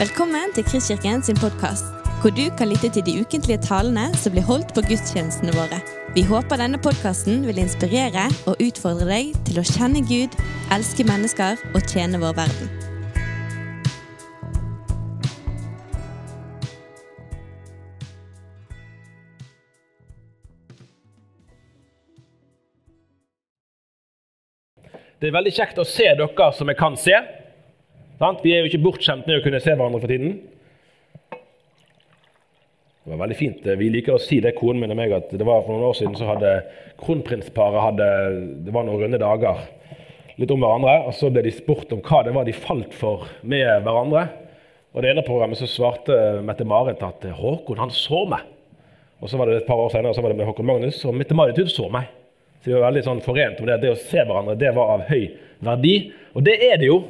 Velkommen til Kristkirken sin podkast, hvor du kan lytte til de ukentlige talene som blir holdt på gudstjenestene våre. Vi håper denne podkasten vil inspirere og utfordre deg til å kjenne Gud, elske mennesker og tjene vår verden. Det er veldig kjekt å se dere som jeg kan se. Sant? Vi er jo ikke bortskjemt med å kunne se hverandre for tiden. Det var veldig fint. Vi liker å si det, konen min og meg, at det var for noen år siden så hadde kronprinsparet hadde, Det var noen runde dager litt om hverandre, og så ble de spurt om hva det var de falt for med hverandre. Og det ene programmet så svarte Mette-Marit at Håkon, han så meg. Og så var det et par år senere så var det med Håkon Magnus, og Mette-Marit så meg. Så de var veldig sånn forent om det. Det å se hverandre det var av høy verdi. Og det er det jo.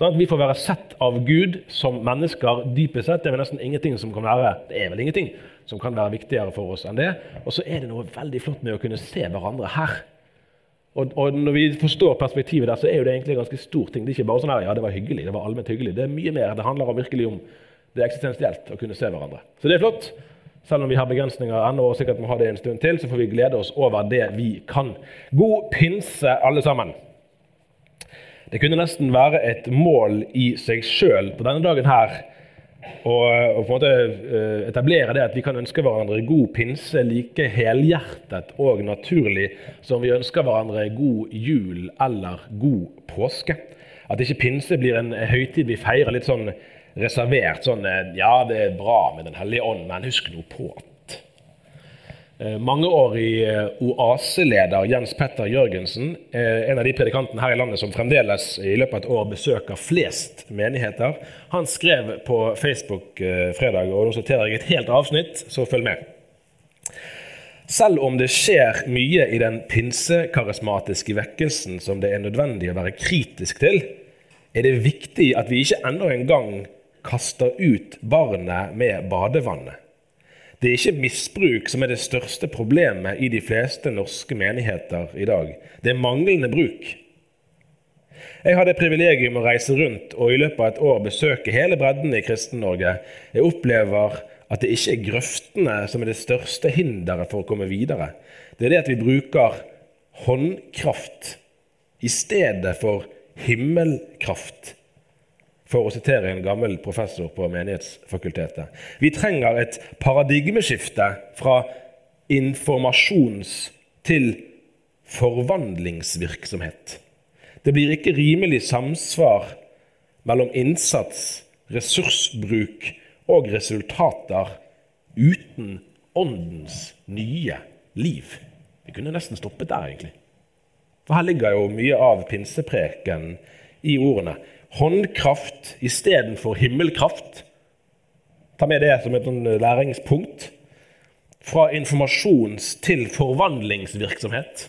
Sånn at vi får være sett av Gud som mennesker dypest sett. Det er vel nesten ingenting som kan være det er vel ingenting som kan være viktigere for oss enn det. Og så er det noe veldig flott med å kunne se hverandre her. Og, og, når vi forstår perspektivet der, så er jo det egentlig en ganske stor ting. Det er ikke bare sånn her, ja, det var hyggelig, det var allment hyggelig. Det er mye mer. Det handler virkelig om det eksistensielt å kunne se hverandre. Så det er flott. Selv om vi har begrensninger ennå og sikkert må ha det en stund til, så får vi glede oss over det vi kan. God pinse, alle sammen. Det kunne nesten være et mål i seg sjøl på denne dagen her å på en måte eh, etablere det at vi kan ønske hverandre god pinse like helhjertet og naturlig som vi ønsker hverandre god jul eller god påske. At ikke pinse blir en høytid vi feirer litt sånn reservert. Sånn eh, Ja, det er bra med Den hellige ånd, men husk nå på Mangeårig eh, oaseleder Jens Petter Jørgensen, en av de predikantene her i landet som fremdeles i løpet av et år besøker flest menigheter, han skrev på Facebook fredag, og nå sorterer jeg et helt avsnitt, så følg med. Selv om det skjer mye i den pinsekarismatiske vekkelsen som det er nødvendig å være kritisk til, er det viktig at vi ikke enda en gang kaster ut barnet med badevannet. Det er ikke misbruk som er det største problemet i de fleste norske menigheter i dag. Det er manglende bruk. Jeg hadde privilegium å reise rundt og i løpet av et år besøke hele bredden i Kristen-Norge. Jeg opplever at det ikke er grøftene som er det største hinderet for å komme videre. Det er det at vi bruker håndkraft i stedet for himmelkraft for å sitere en gammel professor på Menighetsfakultetet. Vi trenger et paradigmeskifte fra informasjons- til forvandlingsvirksomhet. Det blir ikke rimelig samsvar mellom innsats, ressursbruk og resultater uten åndens nye liv. Vi kunne nesten stoppet der, egentlig. For her ligger jo mye av pinsepreken i ordene håndkraft istedenfor himmelkraft. Ta med det som et sånn læringspunkt. Fra informasjons- til forvandlingsvirksomhet.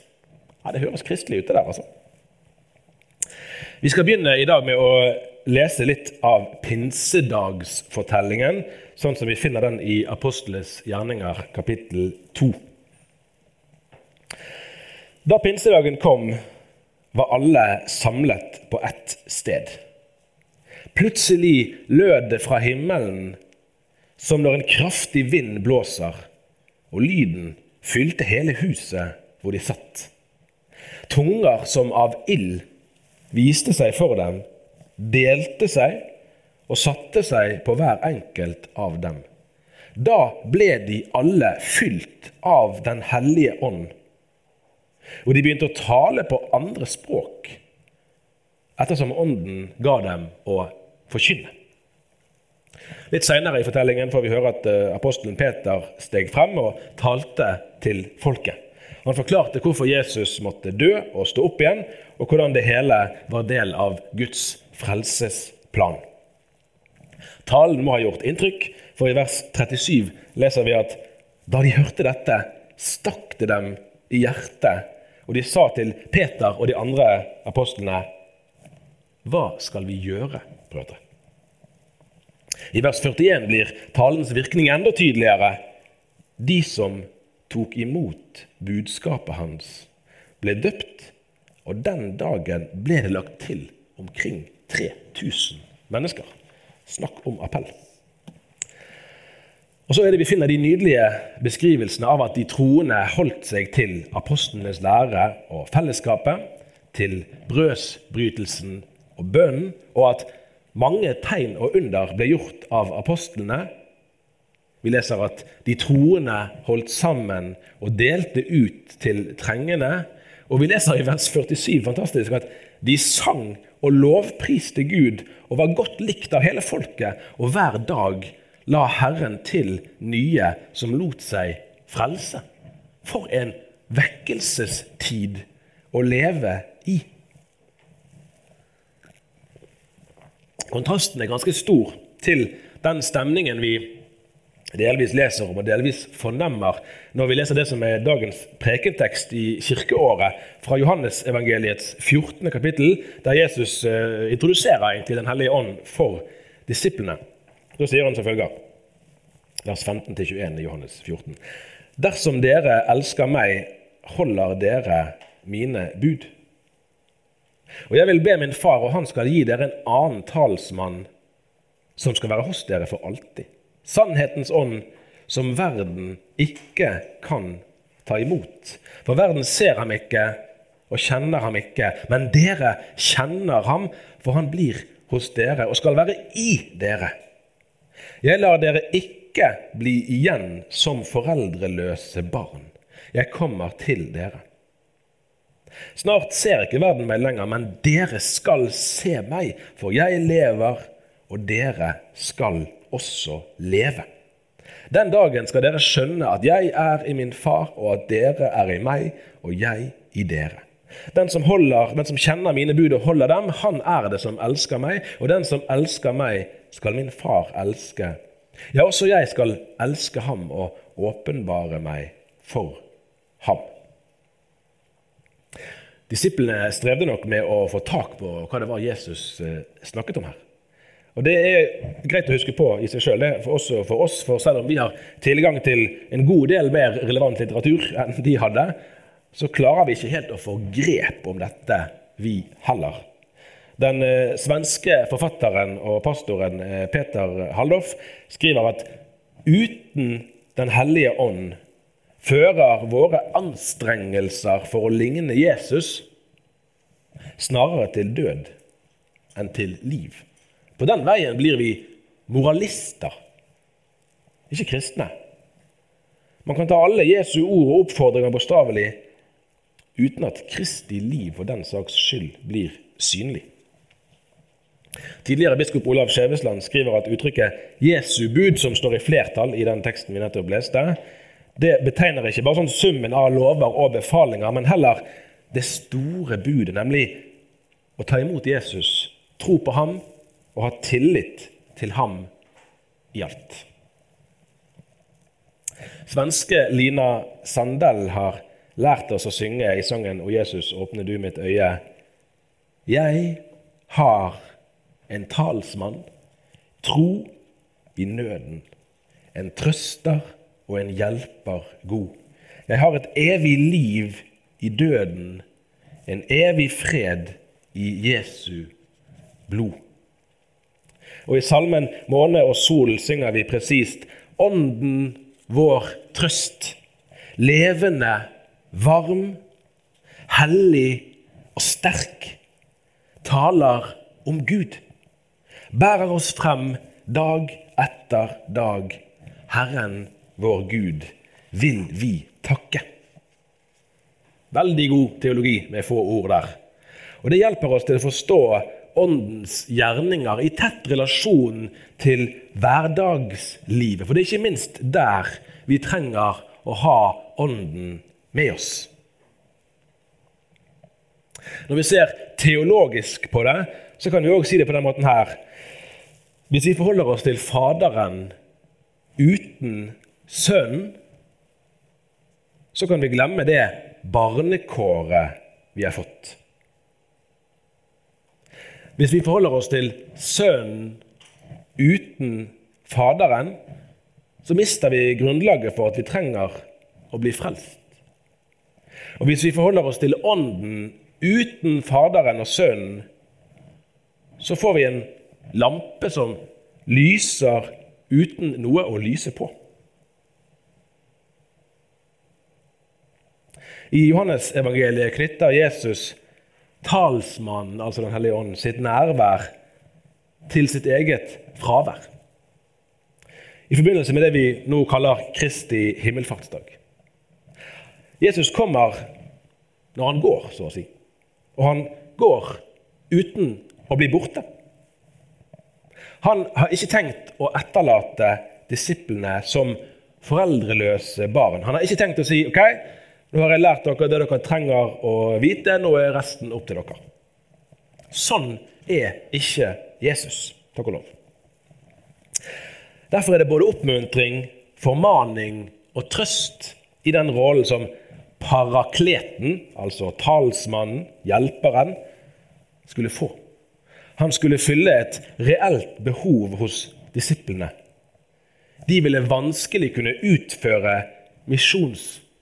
Ja, Det høres kristelig ut, det der, altså. Vi skal begynne i dag med å lese litt av pinsedagsfortellingen, sånn som vi finner den i Aposteles gjerninger, kapittel 2. Da pinsedagen kom, var alle samlet på ett sted. Plutselig lød det fra himmelen som når en kraftig vind blåser, og lyden fylte hele huset hvor de satt. Tunger som av ild viste seg for dem, delte seg og satte seg på hver enkelt av dem. Da ble de alle fylt av Den hellige ånd, og de begynte å tale på andre språk ettersom Ånden ga dem å forkynne. Litt senere i fortellingen får vi høre at eh, apostelen Peter steg frem og talte til folket. Han forklarte hvorfor Jesus måtte dø og stå opp igjen, og hvordan det hele var del av Guds frelsesplan. Talen må ha gjort inntrykk, for i vers 37 leser vi at da de hørte dette, stakk det dem i hjertet, og de sa til Peter og de andre apostlene hva skal vi gjøre, brødre? I vers 41 blir talens virkning enda tydeligere. De som tok imot budskapet hans, ble døpt, og den dagen ble det lagt til omkring 3000 mennesker. Snakk om appell. Og så er det Vi finner de nydelige beskrivelsene av at de troende holdt seg til apostlenes lære og fellesskapet, til brødsbrytelsen og bønnen, og at mange tegn og under ble gjort av apostlene. Vi leser at de troende holdt sammen og delte ut til trengende. Og vi leser i vers 47 fantastisk, at de sang og lovpriste Gud og var godt likt av hele folket, og hver dag la Herren til nye som lot seg frelse. For en vekkelsestid å leve i. Kontrasten er ganske stor til den stemningen vi delvis leser om og delvis fornemmer når vi leser det som er dagens prekentekst i kirkeåret fra Johannesevangeliets 14. kapittel, der Jesus eh, introduserer egentlig Den hellige ånd for disiplene. Da sier han som følger, vers 15-21 i Johannes 14.: Dersom dere elsker meg, holder dere mine bud. Og jeg vil be min far, og han skal gi dere en annen talsmann som skal være hos dere for alltid. Sannhetens ånd som verden ikke kan ta imot. For verden ser ham ikke og kjenner ham ikke, men dere kjenner ham, for han blir hos dere og skal være i dere. Jeg lar dere ikke bli igjen som foreldreløse barn. Jeg kommer til dere. Snart ser ikke verden meg lenger, men dere skal se meg, for jeg lever, og dere skal også leve. Den dagen skal dere skjønne at jeg er i min far, og at dere er i meg, og jeg i dere. Den som, holder, den som kjenner mine bud og holder dem, han er det som elsker meg, og den som elsker meg, skal min far elske. Ja, også jeg skal elske ham og åpenbare meg for ham. Disiplene strevde nok med å få tak på hva det var Jesus eh, snakket om her. Og Det er greit å huske på i seg sjøl, også for oss. For selv om vi har tilgang til en god del mer relevant litteratur enn de hadde, så klarer vi ikke helt å få grep om dette, vi heller. Den eh, svenske forfatteren og pastoren eh, Peter Halldorf skriver at uten Den hellige ånd fører våre anstrengelser for å ligne Jesus snarere til død enn til liv. På den veien blir vi moralister, ikke kristne. Man kan ta alle Jesu ord og oppfordringer bokstavelig uten at Kristi liv for den saks skyld blir synlig. Tidligere biskop Olav Skjevesland skriver at uttrykket 'Jesu bud', som står i flertall i den teksten vi nettopp leste, det betegner ikke bare sånn summen av lover og befalinger, men heller det store budet, nemlig å ta imot Jesus, tro på ham og ha tillit til ham i alt. Svenske Lina Sandell har lært oss å synge i sangen 'O Jesus, åpne du mitt øye'. Jeg har en talsmann, tro i nøden, en trøster og en hjelper god. Jeg har et evig liv i døden, en evig fred i Jesu blod. Og i salmen 'Måne og sol' synger vi presist 'Ånden vår trøst', levende varm, hellig og sterk, taler om Gud, bærer oss frem dag etter dag. Herren vår Gud vil vi takke. Veldig god teologi med få ord der. Og Det hjelper oss til å forstå Åndens gjerninger i tett relasjon til hverdagslivet. For det er ikke minst der vi trenger å ha Ånden med oss. Når vi ser teologisk på det, så kan vi òg si det på den måten her. Hvis vi forholder oss til Faderen uten Sønnen, så kan vi glemme det barnekåret vi har fått. Hvis vi forholder oss til Sønnen uten Faderen, så mister vi grunnlaget for at vi trenger å bli frelst. Og Hvis vi forholder oss til Ånden uten Faderen og Sønnen, så får vi en lampe som lyser uten noe å lyse på. I Johannesevangeliet knytter Jesus talsmannen, altså Den hellige ånd, sitt nærvær til sitt eget fravær. I forbindelse med det vi nå kaller Kristi himmelfartsdag. Jesus kommer når han går, så å si. Og han går uten å bli borte. Han har ikke tenkt å etterlate disiplene som foreldreløse barn. Han har ikke tenkt å si ok, nå har jeg lært dere det dere trenger å vite, nå er resten opp til dere. Sånn er ikke Jesus, takk og lov. Derfor er det både oppmuntring, formaning og trøst i den rollen som parakleten, altså talsmannen, hjelperen, skulle få. Han skulle fylle et reelt behov hos disiplene. De ville vanskelig kunne utføre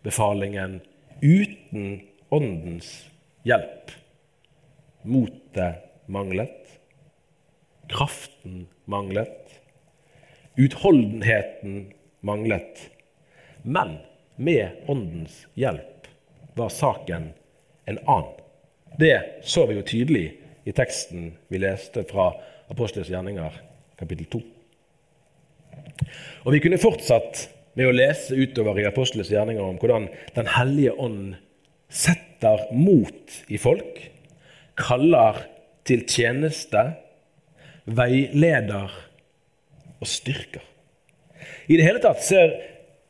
misjonsbefalingen uten Åndens hjelp. Motet manglet. Kraften manglet. Utholdenheten manglet. Men med Åndens hjelp var saken en annen. Det så vi jo tydelig i teksten vi leste fra Apostelens gjerninger, kapittel 2. Og Vi kunne fortsatt med å lese utover i Apostelens gjerninger om hvordan Den hellige ånd setter mot i folk, kaller til tjeneste, veileder og styrker. I det hele tatt ser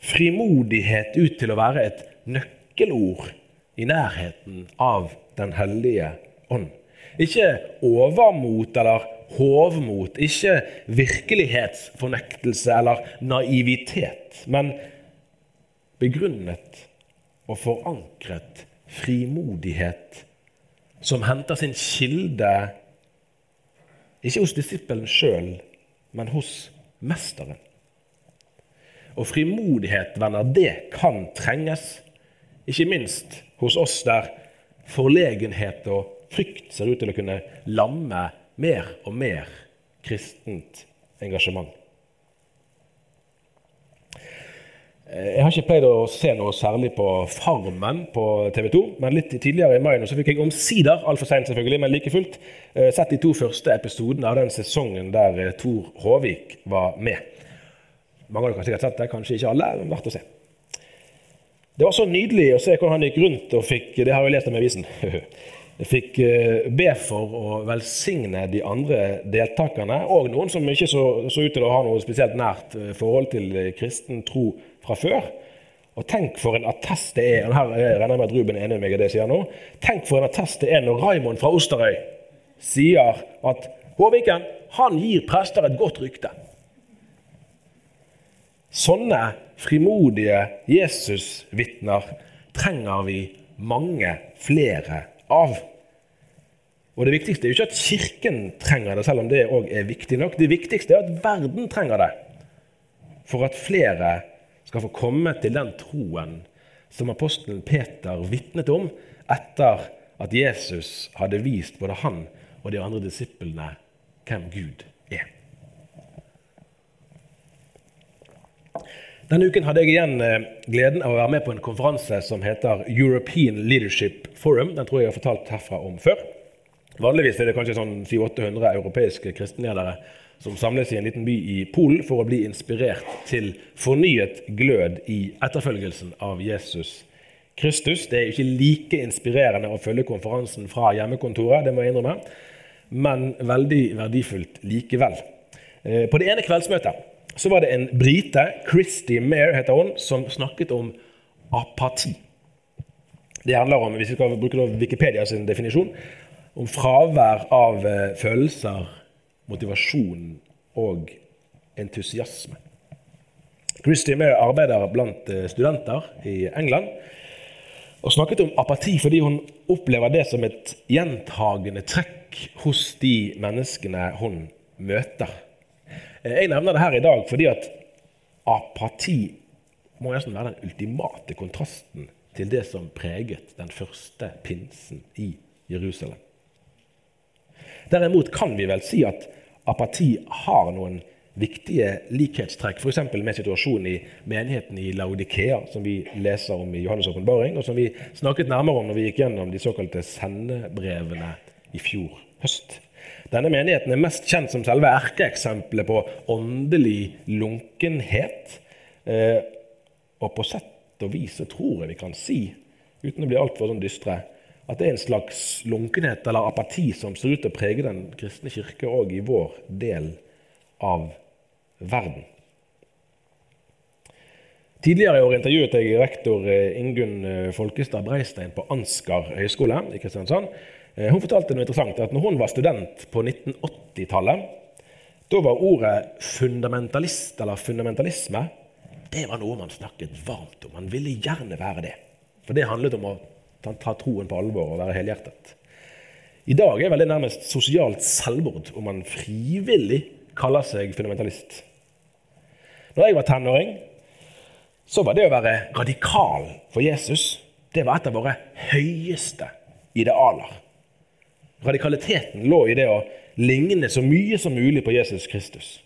frimodighet ut til å være et nøkkelord i nærheten av Den hellige ånd. Ikke overmot eller hovmot, ikke virkelighetsfornektelse eller naivitet, men begrunnet og forankret frimodighet som henter sin kilde ikke hos disippelen sjøl, men hos mesteren. Og frimodighet, venner, det kan trenges, ikke minst hos oss der forlegenhet og frykt ser ut til å kunne lamme mer og mer kristent engasjement. Eh, jeg har ikke pleid å se noe særlig på Farmen på TV 2, men litt tidligere i mai så fikk jeg omsider, altfor seint selvfølgelig, men like fullt, eh, sett de to første episodene av den sesongen der eh, Tor Håvik var med. Mange av dere har sikkert sett det, kanskje ikke alle, men verdt å se. Det var så nydelig å se hvordan han gikk rundt og fikk Det har jeg lest om i avisen. Fikk eh, be for å velsigne de andre deltakerne, og noen som ikke så, så, ut til å ha noe spesielt nært eh, forhold til eh, kristen tro fra før. Og tenk for en attest det er og her regner jeg med at Ruben er enig med meg i det jeg sier nå, tenk for en attest det er når Raimond fra Osterøy sier at Håviken han gir prester et godt rykte. Sånne frimodige Jesusvitner trenger vi mange flere av. Og Det viktigste er jo ikke at Kirken trenger det, selv om det òg er viktig nok. Det viktigste er at verden trenger det, for at flere skal få komme til den troen som apostelen Peter vitnet om etter at Jesus hadde vist både han og de andre disiplene hvem Gud er. Denne uken hadde jeg igjen eh, gleden av å være med på en konferanse som heter European Leadership Forum. Den tror jeg jeg har fortalt herfra om før. Vanligvis er det kanskje sånn 700-800 europeiske kristenledere som samles i en liten by i Polen for å bli inspirert til fornyet glød i etterfølgelsen av Jesus Kristus. Det er jo ikke like inspirerende å følge konferansen fra hjemmekontoret, det må jeg innrømme, men veldig verdifullt likevel. Eh, på det ene kveldsmøtet så var det en brite, Christy Mair heter hun, som snakket om apati. Det handler om, hvis vi skal bruke Wikipedia sin definisjon, om fravær av eh, følelser, motivasjon og entusiasme. Christy Mair arbeider blant eh, studenter i England og snakket om apati fordi hun opplever det som et gjentagende trekk hos de menneskene hun møter. Eh, jeg nevner det her i dag fordi at apati må nesten være den ultimate kontrasten til det som preget den første pinsen i Jerusalem. Derimot kan vi vel si at apati har noen viktige likhetstrekk, f.eks. med situasjonen i menigheten i Laudikea, som vi leser om i Johannes' åpenbaring, og som vi snakket nærmere om når vi gikk gjennom de såkalte sendebrevene i fjor høst. Denne menigheten er mest kjent som selve erkeeksempelet på åndelig lunkenhet. Eh, og på sett og vis så tror jeg vi kan si, uten å bli altfor sånn dystre, at det er en slags lunkenhet eller apati som ser ut til å prege den kristne kirke òg i vår del av verden. Tidligere i år intervjuet jeg rektor eh, Ingunn eh, Folkestad Breistein på Ansgar høgskole i Kristiansand. Eh, hun fortalte noe interessant, at når hun var student på 1980-tallet, da var ordet fundamentalist eller fundamentalisme det var noe man snakket varmt om. Man ville gjerne være det. For det handlet om å ta troen på alvor og være helhjertet. I dag er vel det nærmest sosialt selvmord om man frivillig kaller seg fundamentalist. Når jeg var tenåring, så var det å være radikal for Jesus det var et av våre høyeste idealer. Radikaliteten lå i det å ligne så mye som mulig på Jesus Kristus.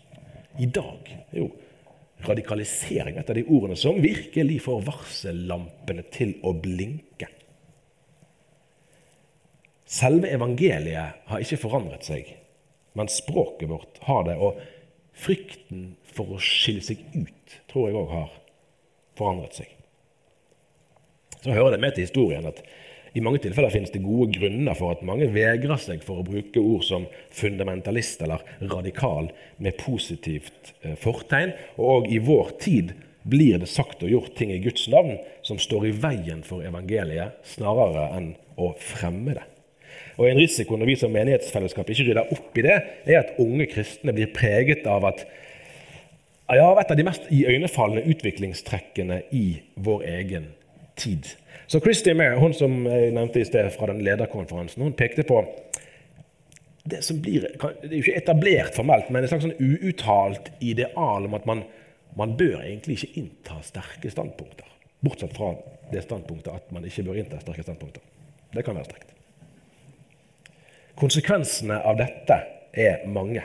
I dag er jo radikalisering et av de ordene som virkelig får varsellampene til å blinke. Selve evangeliet har ikke forandret seg, men språket vårt har det. Og frykten for å skille seg ut tror jeg òg har forandret seg. Så hører det med til historien at i mange tilfeller finnes det gode grunner for at mange vegrer seg for å bruke ord som fundamentalist eller radikal med positivt eh, fortegn. Og i vår tid blir det sagt og gjort ting i Guds navn som står i veien for evangeliet, snarere enn å fremme det. Og En risiko når vi som menighetsfellesskap ikke rydder opp i det, er at unge kristne blir preget av at ja, et av de mest iøynefallende utviklingstrekkene i vår egen tid. Så Christy Mair, hun som jeg nevnte i sted fra den lederkonferansen, hun pekte på det som blir Det er jo ikke etablert formelt, men et slags sånn uuttalt ideal om at man, man bør egentlig ikke innta sterke standpunkter. Bortsett fra det standpunktet at man ikke bør innta sterke standpunkter. Det kan være sterkt. Konsekvensene av dette er mange.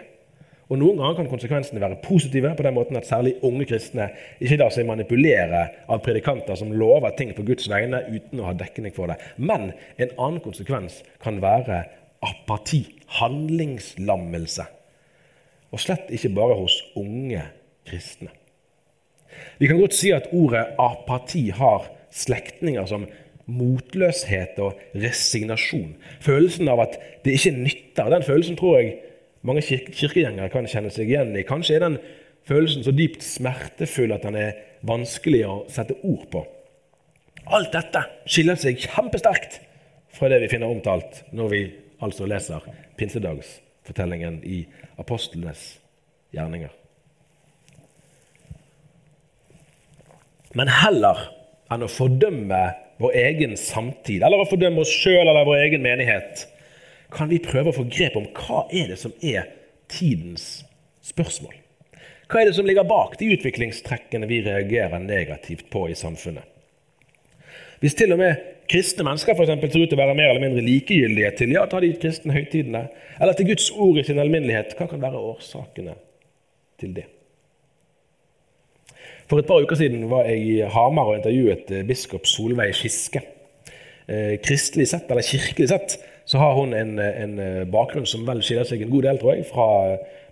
Og Noen ganger kan konsekvensene være positive, på den måten at særlig unge kristne ikke lar seg manipulere av predikanter som lover ting på Guds vegne uten å ha dekning for det. Men en annen konsekvens kan være apati, handlingslammelse. Og slett ikke bare hos unge kristne. Vi kan godt si at ordet apati har slektninger som motløshet og resignasjon. Følelsen av at det ikke nytter. Den følelsen tror jeg mange kirke kirkegjengere kan kjenne seg igjen i. Kanskje er den følelsen så dypt smertefull at den er vanskelig å sette ord på. Alt dette skiller seg kjempesterkt fra det vi finner omtalt når vi altså leser pinsedagsfortellingen i apostlenes gjerninger. Men heller enn å fordømme vår egen samtid, eller å fordømme oss sjøl eller vår egen menighet, kan vi prøve å få grep om hva er det som er tidens spørsmål. Hva er det som ligger bak de utviklingstrekkene vi reagerer negativt på i samfunnet? Hvis til og med kristne mennesker for eksempel, ser ut til å være mer eller mindre likegyldige til ja, ta de kristne høytidene, eller til Guds ord i sin alminnelighet, hva kan være årsakene til det? For et par uker siden var jeg i Hamar og intervjuet eh, biskop Solveig Skiske. Eh, kristelig sett, eller kirkelig sett, så har hun en, en, eh, bakgrunn som vel skiller seg en god del tror jeg, fra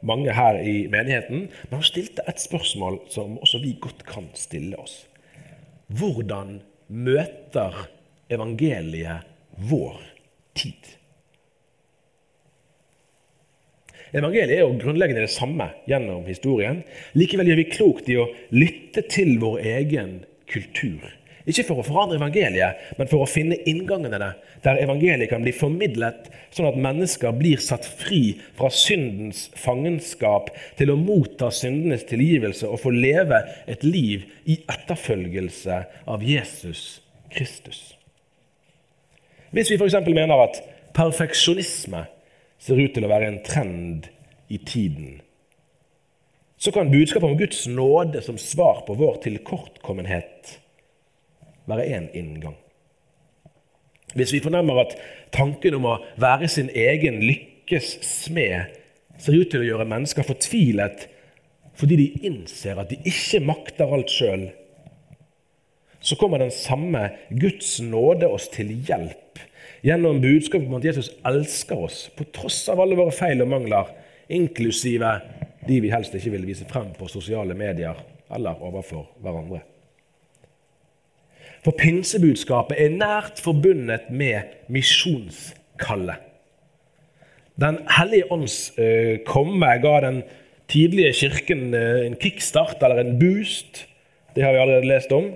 mange her i menigheten. Men hun stilte et spørsmål som også vi godt kan stille oss. Hvordan møter evangeliet vår tid? Evangeliet er jo grunnleggende det samme gjennom historien. Likevel gjør vi klokt i å lytte til vår egen kultur. Ikke for å forandre evangeliet, men for å finne inngangene der evangeliet kan bli formidlet, sånn at mennesker blir satt fri fra syndens fangenskap til å motta syndenes tilgivelse og få leve et liv i etterfølgelse av Jesus Kristus. Hvis vi f.eks. mener at perfeksjonisme ser ut til å være en trend i tiden, så kan budskapet om Guds nåde som svar på vår tilkortkommenhet være én inngang. Hvis vi fornemmer at tanken om å være sin egen lykkes smed ser ut til å gjøre mennesker fortvilet fordi de innser at de ikke makter alt sjøl, så kommer den samme Guds nåde oss til hjelp gjennom budskapet om at Jesus elsker oss på tross av alle våre feil og mangler, inklusive de vi helst ikke vil vise frem på sosiale medier eller overfor hverandre. For pinsebudskapet er nært forbundet med misjonskallet. Den hellige ånds eh, komme ga den tidlige kirken eh, en kickstart eller en boost. Det har vi allerede lest om.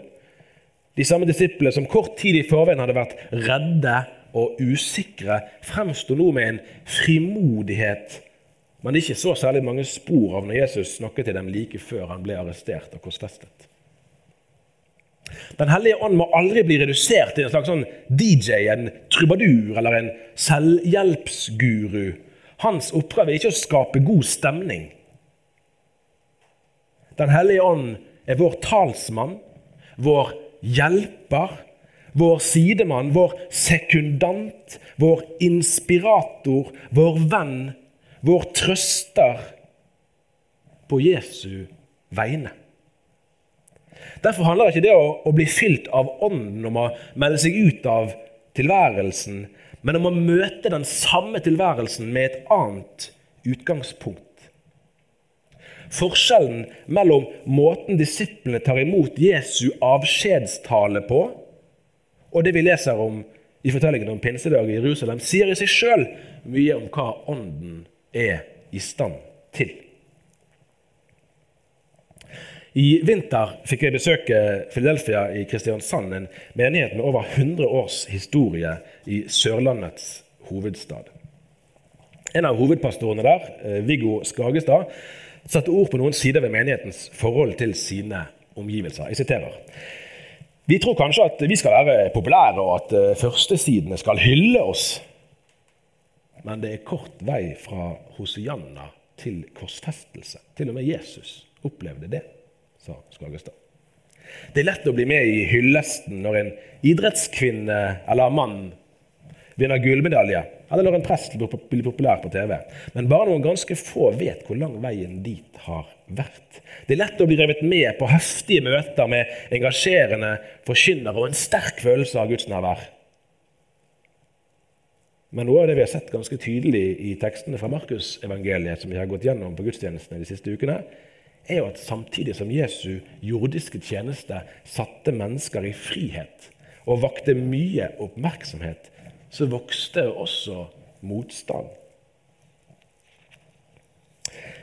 De samme disiplene som kort tid i forveien hadde vært redde og usikre, fremsto nå med en frimodighet man ikke så særlig mange spor av når Jesus snakket til dem like før han ble arrestert og korsfestet. Den hellige ånd må aldri bli redusert til en slags sånn DJ, en trubadur eller en selvhjelpsguru. Hans oppgave er ikke å skape god stemning. Den hellige ånd er vår talsmann, vår hjelper, vår sidemann, vår sekundant, vår inspirator, vår venn, vår trøster på Jesu vegne. Derfor handler ikke det å, å bli fylt av Ånden om å melde seg ut av tilværelsen, men om å møte den samme tilværelsen med et annet utgangspunkt. Forskjellen mellom måten disiplene tar imot Jesu avskjedstale på, og det vi leser om i fortellingen om pinsedag i Jerusalem, sier i seg sjøl mye om hva Ånden er i stand til. I vinter fikk jeg besøke Philadelphia i Kristiansand, en menighet med over 100 års historie i Sørlandets hovedstad. En av hovedpastorene der, eh, Viggo Skagestad, satte ord på noen sider ved menighetens forhold til sine omgivelser. Jeg siterer. Vi tror kanskje at vi skal være populære, og at eh, førstesidene skal hylle oss. Men det er kort vei fra Hosianna til korsfestelse. Til og med Jesus opplevde det, sa Skagestad. Det er lett å bli med i hyllesten når en idrettskvinne eller mann vinner gullmedalje, eller når en prest blir populær på TV. Men bare noen ganske få vet hvor lang veien dit har vært. Det er lett å bli revet med på heftige møter med engasjerende forkynnere og en sterk følelse av Guds nærvær. Men noe av det vi har sett ganske tydelig i tekstene fra Markusevangeliet, som vi har gått gjennom på gudstjenestene de siste ukene, er jo at samtidig som Jesu jordiske tjeneste satte mennesker i frihet og vakte mye oppmerksomhet, så vokste også motstand.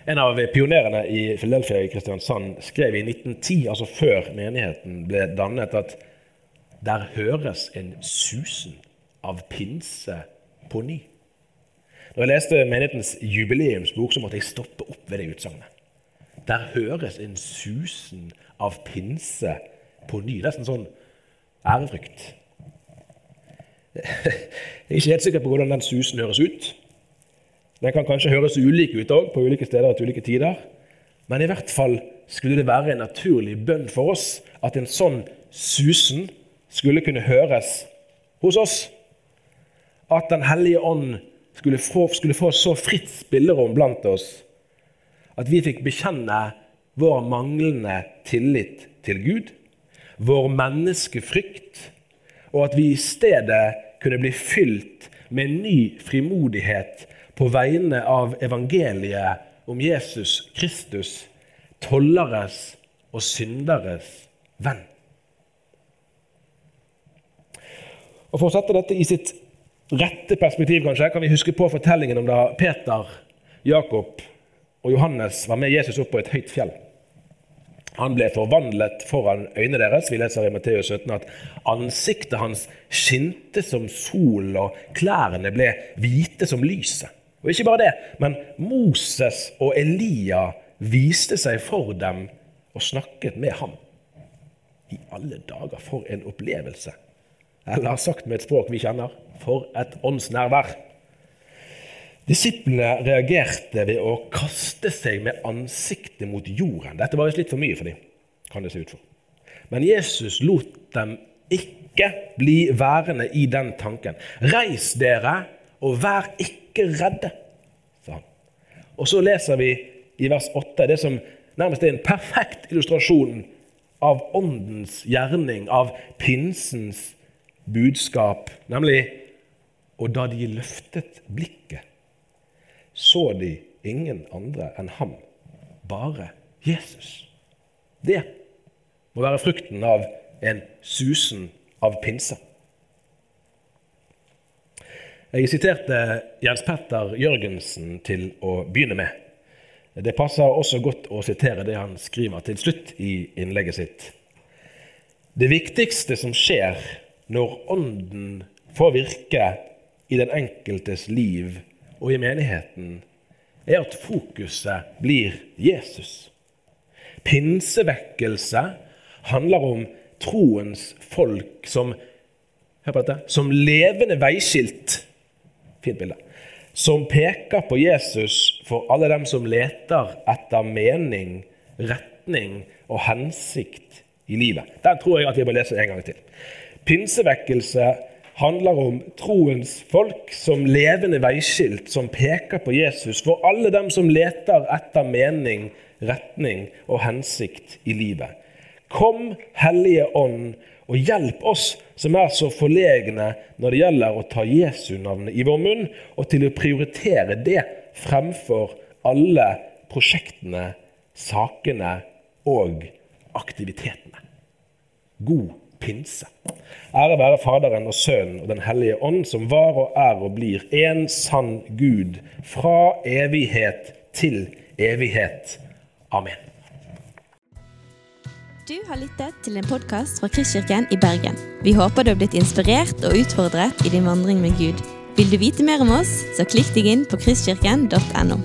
En av pionerene i Philadelphia i Kristiansand skrev i 1910, altså før menigheten ble dannet, at der høres en susen av pinse på ny. Når jeg leste menighetens jubileumsbok, så måtte jeg stoppe opp ved det utsagnet. Der høres en susen av pinse på ny. Nesten sånn ærefrykt. Jeg er ikke helt sikker på hvordan den susen høres ut. Den kan kanskje høres ulik ut òg, på ulike steder til ulike tider. Men i hvert fall skulle det være en naturlig bønn for oss at en sånn susen skulle kunne høres hos oss at Den hellige ånd skulle få, skulle få så fritt spillerom blant oss at vi fikk bekjenne vår manglende tillit til Gud, vår menneskefrykt, og at vi i stedet kunne bli fylt med ny frimodighet på vegne av evangeliet om Jesus Kristus, tolleres og synderes venn. Og For å sette dette i sitt rette perspektiv kanskje, kan vi huske på fortellingen om da Peter, Jakob og Johannes var med Jesus opp på et høyt fjell. Han ble forvandlet foran øynene deres. Vi leser i Matteus 17 at ansiktet hans skinte som sol, og klærne ble hvite som lyset. Og ikke bare det, men Moses og Elia viste seg for dem og snakket med ham. I alle dager, for en opplevelse! Eller sagt med et språk vi kjenner for et åndsnærvær. Disiplene reagerte ved å kaste seg med ansiktet mot jorden. Dette var visst litt for mye for dem, kan det se ut for. Men Jesus lot dem ikke bli værende i den tanken. Reis dere, og vær ikke redde, sa han. Og så leser vi i vers 8 det som nærmest er en perfekt illustrasjon av åndens gjerning, av pinsens budskap, nemlig Og da de løftet blikket, så de ingen andre enn ham, bare Jesus. Det må være frukten av en susen av pinse. Jeg siterte Jens Petter Jørgensen til å begynne med. Det passer også godt å sitere det han skriver til slutt i innlegget sitt. Det viktigste som skjer når Ånden får virke i den enkeltes liv og i menigheten, er at fokuset blir Jesus. Pinsevekkelse handler om troens folk som, dette, som levende veiskilt Fint bilde. Som peker på Jesus for alle dem som leter etter mening, retning og hensikt i livet. Den tror jeg at vi må lese en gang til. Pinsevekkelse handler om troens folk som levende veiskilt som peker på Jesus for alle dem som leter etter mening, retning og hensikt i livet. Kom, Hellige Ånd, og hjelp oss som er så forlegne når det gjelder å ta Jesu navn i vår munn, og til å prioritere det fremfor alle prosjektene, sakene og aktivitetene. God pinse. Ære være Faderen og Sønnen og Den hellige ånd, som var og er og blir en sann Gud fra evighet til evighet. Amen. Du har lyttet til en podkast fra Kristkirken i Bergen. Vi håper du har blitt inspirert og utfordret i din vandring med Gud. Vil du vite mer om oss, så klikk deg inn på kristkirken.no.